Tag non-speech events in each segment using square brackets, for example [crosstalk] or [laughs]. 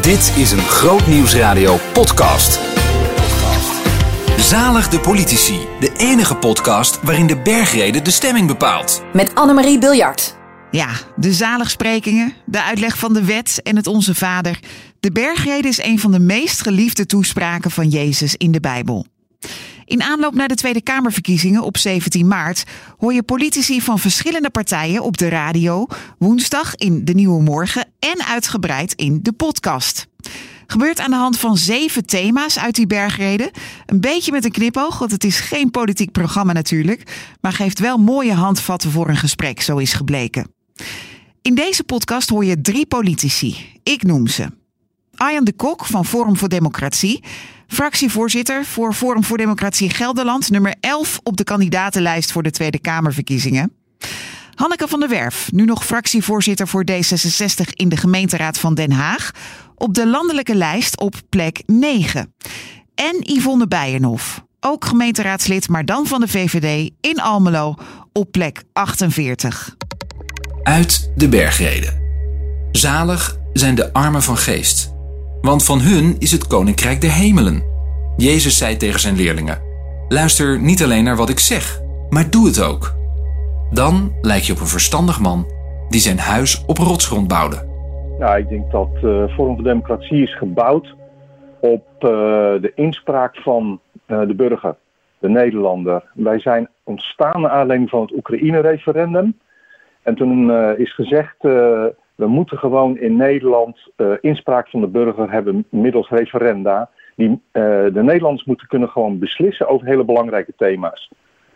Dit is een Groot Nieuwsradio podcast. Zalig de politici, de enige podcast waarin de bergrede de stemming bepaalt. Met Annemarie Biljart. Ja, de zaligsprekingen, de uitleg van de wet en het Onze Vader. De bergrede is een van de meest geliefde toespraken van Jezus in de Bijbel. In aanloop naar de Tweede Kamerverkiezingen op 17 maart hoor je politici van verschillende partijen op de radio, woensdag in de Nieuwe Morgen en uitgebreid in de podcast. Gebeurt aan de hand van zeven thema's uit die bergreden. Een beetje met een knipoog, want het is geen politiek programma natuurlijk, maar geeft wel mooie handvatten voor een gesprek, zo is gebleken. In deze podcast hoor je drie politici. Ik noem ze. Arjan de Kok van Forum voor Democratie, fractievoorzitter voor Forum voor Democratie Gelderland, nummer 11 op de kandidatenlijst voor de Tweede Kamerverkiezingen. Hanneke van der Werf, nu nog fractievoorzitter voor D66 in de gemeenteraad van Den Haag, op de landelijke lijst op plek 9. En Yvonne Bijenhof, ook gemeenteraadslid, maar dan van de VVD in Almelo, op plek 48. Uit de bergreden. Zalig zijn de armen van geest, want van hun is het koninkrijk der hemelen. Jezus zei tegen zijn leerlingen: Luister niet alleen naar wat ik zeg, maar doe het ook. Dan lijk je op een verstandig man die zijn huis op rotsgrond bouwde. Nou, ik denk dat uh, Forum voor Democratie is gebouwd op uh, de inspraak van uh, de burger, de Nederlander. Wij zijn ontstaan naar aanleiding van het Oekraïne-referendum. En toen is gezegd, we moeten gewoon in Nederland inspraak van de burger hebben middels referenda. Die, de Nederlanders moeten kunnen gewoon beslissen over hele belangrijke thema's.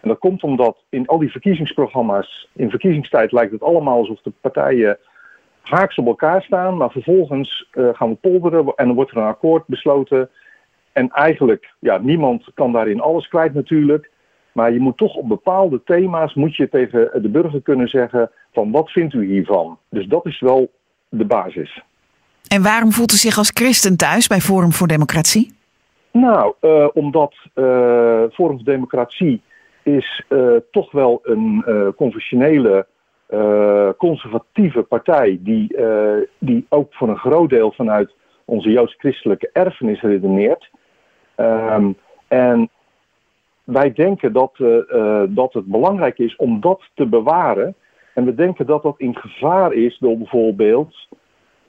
En dat komt omdat in al die verkiezingsprogramma's, in verkiezingstijd lijkt het allemaal alsof de partijen haaks op elkaar staan, maar vervolgens uh, gaan we polderen en dan wordt er een akkoord besloten. En eigenlijk, ja, niemand kan daarin alles kwijt natuurlijk. Maar je moet toch op bepaalde thema's, moet je tegen de burger kunnen zeggen van wat vindt u hiervan? Dus dat is wel de basis. En waarom voelt u zich als christen thuis bij Forum voor Democratie? Nou, uh, omdat uh, Forum voor Democratie is toch wel een conventionele conservatieve partij, die, die ook voor een groot deel vanuit onze joods-christelijke erfenis redeneert. Um, en wij denken dat, uh, dat het belangrijk is om dat te bewaren. En we denken dat dat in gevaar is door bijvoorbeeld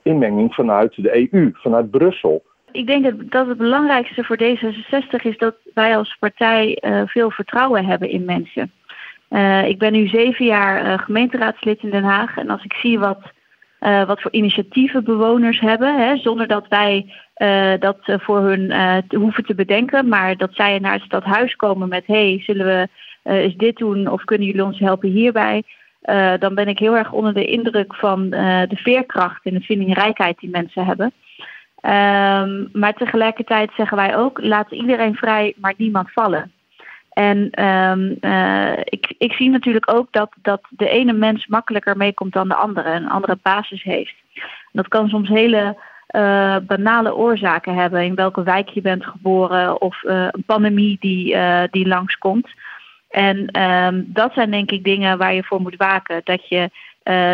inmenging vanuit de EU, vanuit Brussel. Ik denk dat het belangrijkste voor D66 is dat wij als partij veel vertrouwen hebben in mensen. Ik ben nu zeven jaar gemeenteraadslid in Den Haag. En als ik zie wat, uh, wat voor initiatieven bewoners hebben, hè, zonder dat wij dat voor hun hoeven te bedenken, maar dat zij naar het stadhuis komen met: hey, zullen we eens dit doen of kunnen jullie ons helpen hierbij? dan ben ik heel erg onder de indruk van de veerkracht en de vindingrijkheid die mensen hebben. Um, maar tegelijkertijd zeggen wij ook: laat iedereen vrij, maar niemand vallen. En um, uh, ik, ik zie natuurlijk ook dat, dat de ene mens makkelijker meekomt dan de andere, een andere basis heeft. Dat kan soms hele uh, banale oorzaken hebben, in welke wijk je bent geboren of uh, een pandemie die, die langskomt. En um, dat zijn denk ik dingen waar je voor moet waken, dat je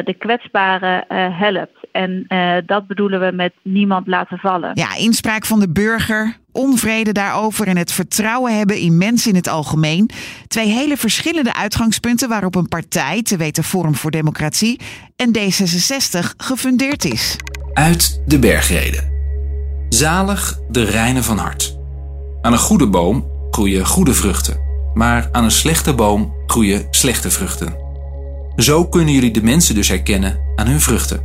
de kwetsbaren helpt. En dat bedoelen we met niemand laten vallen. Ja, inspraak van de burger, onvrede daarover en het vertrouwen hebben in mensen in het algemeen. Twee hele verschillende uitgangspunten waarop een partij, te weten Forum voor Democratie en D66, gefundeerd is. Uit de bergreden. Zalig de reine van hart. Aan een goede boom groeien goede vruchten, maar aan een slechte boom groeien slechte vruchten. Zo kunnen jullie de mensen dus herkennen aan hun vruchten.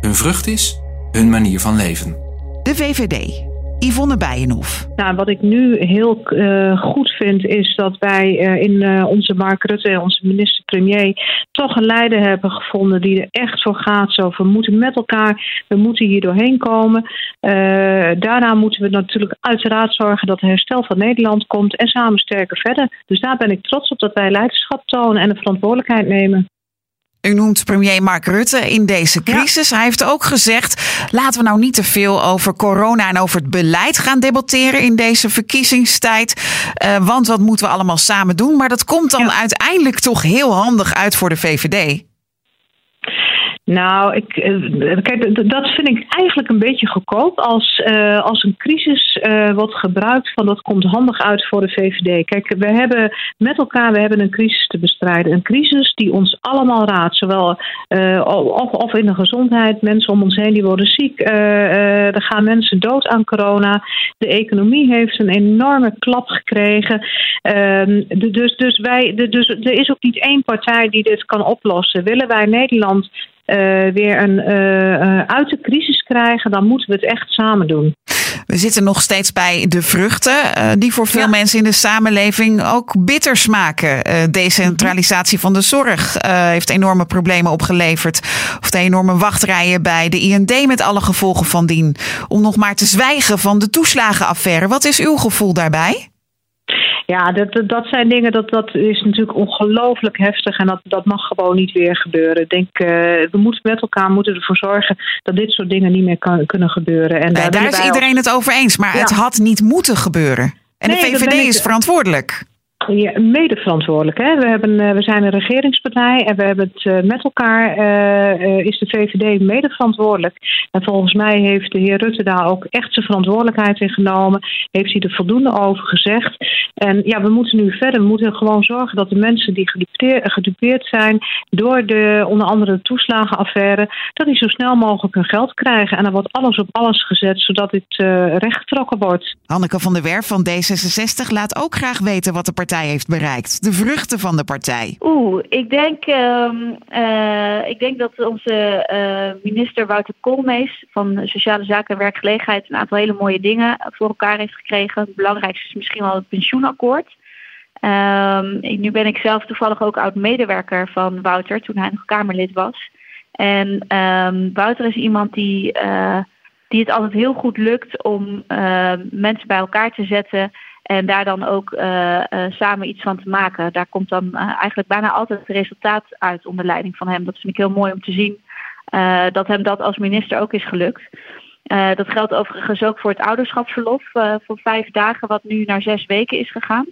Hun vrucht is hun manier van leven. De VVD, Yvonne Bijenhof. Nou, wat ik nu heel uh, goed vind is dat wij uh, in uh, onze Mark Rutte, onze minister-premier, toch een leider hebben gevonden die er echt voor gaat. Zo, we moeten met elkaar, we moeten hier doorheen komen. daarna moeten we natuurlijk uiteraard zorgen dat het herstel van Nederland komt en samen sterker verder. Dus daar ben ik trots op dat wij leiderschap tonen en de verantwoordelijkheid nemen. U noemt premier Mark Rutte in deze crisis. Hij heeft ook gezegd: laten we nou niet te veel over corona en over het beleid gaan debatteren in deze verkiezingstijd. Uh, want wat moeten we allemaal samen doen? Maar dat komt dan ja. uiteindelijk toch heel handig uit voor de VVD. Nou, ik, eh, kijk, dat vind ik eigenlijk een beetje goedkoop als, uh, als een crisis uh, wordt gebruikt van dat komt handig uit voor de VVD. Kijk, we hebben met elkaar we hebben een crisis te bestrijden. Een crisis die ons allemaal raadt. Zowel of, of in de gezondheid, mensen om ons heen die worden ziek. er gaan mensen dood aan corona. De economie heeft een enorme klap gekregen. Ehm, dus, dus, wij, dus er is ook niet één partij die dit kan oplossen. Willen wij Nederland weer een, uh, uit de crisis krijgen, dan moeten we het echt samen doen. We zitten nog steeds bij de vruchten, die voor veel mensen in de samenleving ook bitter smaken. decentralisatie van de zorg heeft enorme problemen opgeleverd. Of de enorme wachtrijen bij de IND met alle gevolgen van dien. Om nog maar te zwijgen van de toeslagenaffaire. Wat is uw gevoel daarbij? Ja, dat, dat zijn dingen, dat, dat is natuurlijk ongelooflijk heftig en dat, dat mag gewoon niet weer gebeuren. Ik denk, uh, we moeten met elkaar moeten ervoor zorgen dat dit soort dingen niet meer kan, kunnen gebeuren. En daar, daar is iedereen het over eens, maar het had niet moeten gebeuren. En de VVD is verantwoordelijk mede verantwoordelijk. Hè? We, hebben, eh, we zijn een regeringspartij en we hebben het eh, met elkaar, uh, is de VVD mede verantwoordelijk. En volgens mij heeft de heer Rutte daar ook echt zijn verantwoordelijkheid in genomen. Heeft hij er voldoende over gezegd. En ja, we moeten nu verder. We moeten gewoon zorgen dat de mensen die gedupeerd zijn door de onder andere de toeslagenaffaire, dat die zo snel mogelijk hun geld krijgen. En er wordt alles op alles gezet zodat dit rechtgetrokken wordt. Hanneke van der Werf van D66 laat ook graag weten wat de partij heeft bereikt? De vruchten van de partij? Oeh, ik denk, uh, uh, ik denk dat onze uh, minister Wouter Koolmees van Sociale Zaken en Werkgelegenheid een aantal hele mooie dingen voor elkaar heeft gekregen. Het belangrijkste is misschien wel het pensioenakkoord. Um, nu ben ik zelf toevallig ook oud-medewerker van Wouter toen hij nog Kamerlid was. En um, Wouter is iemand die, uh, die het altijd heel goed lukt om mensen bij elkaar te zetten en daar dan ook uh, uh, samen iets van te maken. Daar komt dan uh, eigenlijk bijna altijd het resultaat uit onder leiding van hem. Dat vind ik heel mooi om te zien. dat hem dat als minister ook is gelukt. dat geldt overigens ook voor het ouderschapsverlof voor vijf dagen, wat nu naar zes weken is gegaan.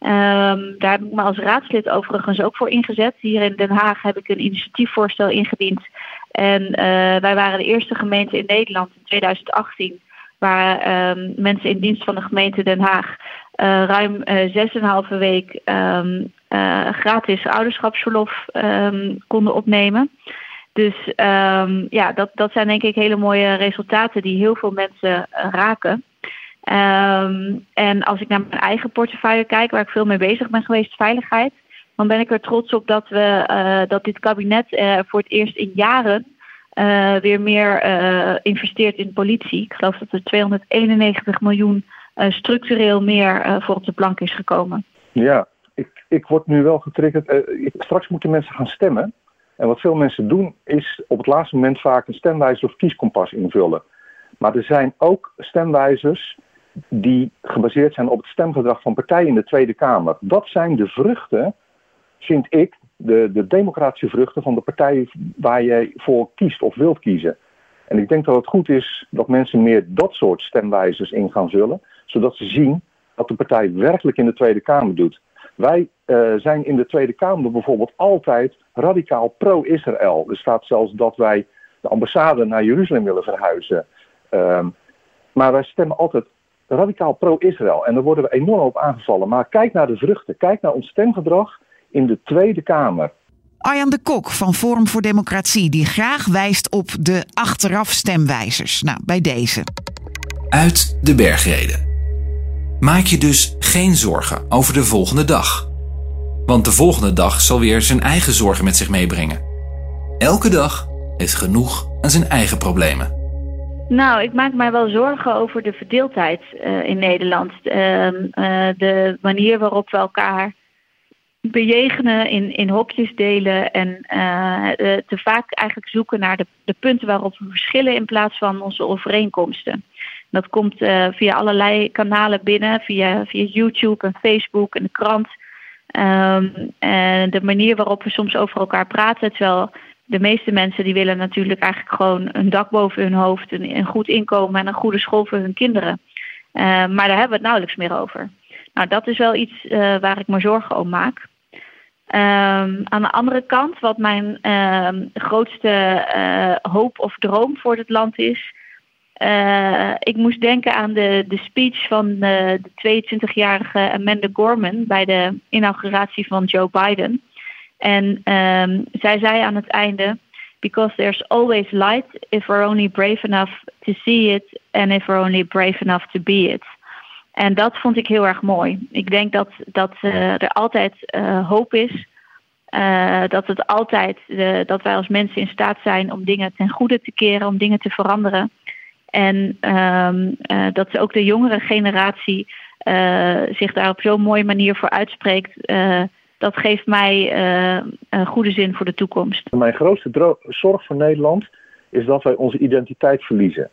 Um, daar heb ik me als raadslid overigens ook voor ingezet. Hier in Den Haag heb ik een initiatiefvoorstel ingediend. En wij waren de eerste gemeente in Nederland in 2018 waar um, mensen in dienst van de gemeente Den Haag uh, ruim uh, 6,5 week um, uh, gratis ouderschapsverlof um, konden opnemen. Dus um, ja, dat, dat zijn denk ik hele mooie resultaten die heel veel mensen raken. En als ik naar mijn eigen portefeuille kijk, waar ik veel mee bezig ben geweest, veiligheid, dan ben ik er trots op dat, we, dat dit kabinet voor het eerst in jaren weer meer investeert in politie. Ik geloof dat er 291 miljoen structureel meer uh, voor op de plank is gekomen. Ja, ik, ik word nu wel getriggerd. Ik, straks moeten mensen gaan stemmen. En wat veel mensen doen is op het laatste moment vaak een stemwijzer of kieskompas invullen. Maar er zijn ook stemwijzers die gebaseerd zijn op het stemgedrag van partijen in de Tweede Kamer. Dat zijn de vruchten, vind ik, de, de democratische vruchten van de partij waar jij voor kiest of wilt kiezen. En ik denk dat het goed is dat mensen meer dat soort stemwijzers in gaan vullen zodat ze zien wat de partij werkelijk in de Tweede Kamer doet. Wij uh, zijn in de Tweede Kamer bijvoorbeeld altijd radicaal pro-Israël. Er staat zelfs dat wij de ambassade naar Jeruzalem willen verhuizen. Um, maar wij stemmen altijd radicaal pro-Israël. En daar worden we enorm op aangevallen. Maar kijk naar de vruchten. Kijk naar ons stemgedrag in de Tweede Kamer. Arjan de Kok van Forum voor Democratie, die graag wijst op de achteraf stemwijzers. Nou, bij deze. Uit de bergreden. Maak je dus geen zorgen over de volgende dag. Want de volgende dag zal weer zijn eigen zorgen met zich meebrengen. Elke dag heeft genoeg aan zijn eigen problemen. Nou, ik maak mij wel zorgen over de verdeeldheid uh, in Nederland. Uh, uh, de manier waarop we elkaar bejegenen, in, in hokjes delen en te vaak eigenlijk zoeken naar de, de punten waarop we verschillen in plaats van onze overeenkomsten. Dat komt uh, via allerlei kanalen binnen, via, via YouTube en Facebook en de krant. Um, en de manier waarop we soms over elkaar praten, terwijl de meeste mensen die willen natuurlijk eigenlijk gewoon een dak boven hun hoofd, een, goed inkomen en een goede school voor hun kinderen. Uh, maar daar hebben we het nauwelijks meer over. Nou, dat is wel iets uh, waar ik me zorgen om maak. Ehm, aan de andere kant, wat mijn ehm, grootste eh, hoop of droom voor het land is. Uh, ik moest denken aan de, de speech van de, de 22-jarige Amanda Gorman bij de inauguratie van Joe Biden. En um, zij zei aan het einde: Because there's always light if we're only brave enough to see it, and if we're only brave enough to be it. En dat vond ik heel erg mooi. Ik denk dat, dat uh, er altijd uh, hoop is. Uh, dat het altijd dat wij als mensen in staat zijn om dingen ten goede te keren, om dingen te veranderen. En um, dat ook de jongere generatie zich daar op zo'n mooie manier voor uitspreekt dat geeft mij een goede zin voor de toekomst. Mijn grootste zorg voor Nederland is dat wij onze identiteit verliezen.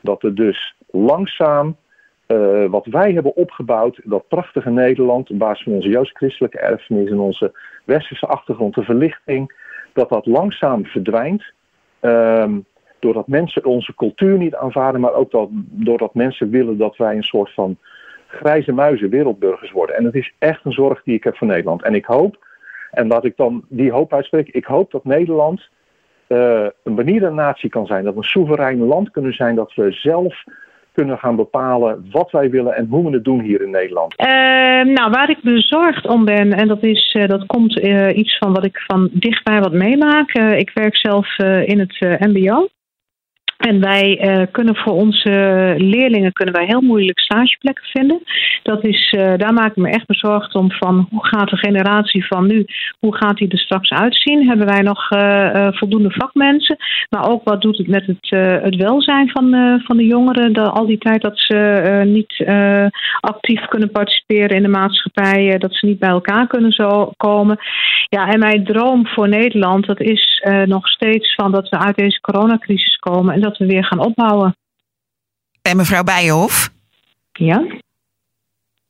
Dat er dus langzaam wat wij hebben opgebouwd, dat prachtige Nederland, op basis van onze joods-christelijke erfenis en onze westerse achtergrond, de verlichting, dat dat langzaam verdwijnt. Um, doordat mensen onze cultuur niet aanvaarden, maar ook dat, doordat mensen willen dat wij een soort van grijze muizen wereldburgers worden. En het is echt een zorg die ik heb voor Nederland. En ik hoop, en laat ik dan die hoop uitspreken, ik hoop dat Nederland uh, een benieuwde natie kan zijn. Dat we een soeverein land kunnen zijn, dat we zelf kunnen gaan bepalen wat wij willen en hoe we het doen hier in Nederland? Uh, nou, waar ik bezorgd om ben, en dat, is, uh, dat komt uh, iets van wat ik van dichtbij wat meemaak. ik werk zelf in het MBO. En wij uh, kunnen voor onze leerlingen kunnen wij heel moeilijk stageplekken vinden. Dat is, uh, daar maak ik me echt bezorgd om van hoe gaat de generatie van nu, hoe gaat die er straks uitzien? Hebben wij nog voldoende vakmensen? Maar ook wat doet het met het, het welzijn van, van de jongeren? De, al die tijd dat ze niet actief kunnen participeren in de maatschappij, dat ze niet bij elkaar kunnen zo komen. Ja, en mijn droom voor Nederland, dat is nog steeds van dat we uit deze coronacrisis komen en dat we weer gaan opbouwen. En mevrouw Bijenhof? Ja?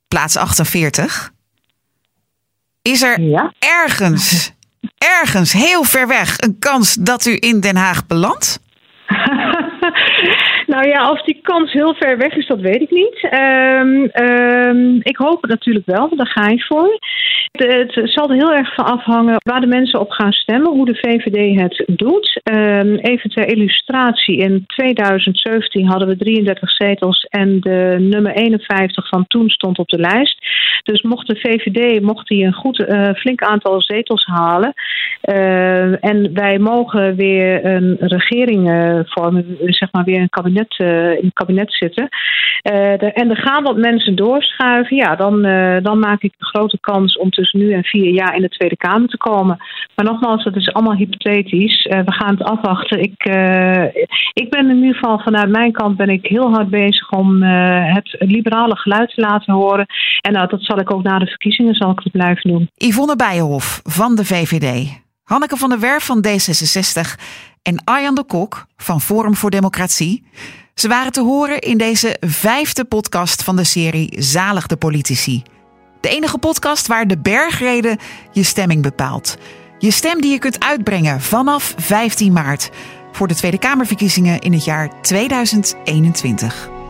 Plaats 48. Is er ja? ergens, ergens heel ver weg een kans dat u in Den Haag belandt? [laughs] nou ja, of die kans heel ver weg is, dat weet ik niet. Um, um, ik hoop het natuurlijk wel, daar ga ik voor. Het, zal er heel erg van afhangen waar de mensen op gaan stemmen, hoe de VVD het doet. Um, even ter illustratie, in 2017 hadden we 33 zetels en de nummer 51 van toen stond op de lijst. Dus mocht de VVD mocht die een goed, uh, flink aantal zetels halen en wij mogen weer een regering uh, vormen, zeg maar weer een kabinet, in het kabinet zitten. De, en er gaan wat mensen doorschuiven, ja, dan, dan maak ik een grote kans om tussen nu en vier jaar in de Tweede Kamer te komen. Maar nogmaals, dat is allemaal hypothetisch. we gaan het afwachten. Ik, ik ben in ieder geval vanuit mijn kant ben ik heel hard bezig om het liberale geluid te laten horen. En nou, dat zal ik ook na de verkiezingen zal ik het blijven doen. Yvonne Bijenhof van de VVD. Hanneke van der Werf van D66 en Arjan de Kok van Forum voor Democratie. Ze waren te horen in deze vijfde podcast van de serie Zalig de Politici. De enige podcast waar de bergrede je stemming bepaalt. Je stem die je kunt uitbrengen vanaf 15 maart voor de Tweede Kamerverkiezingen in het jaar 2021.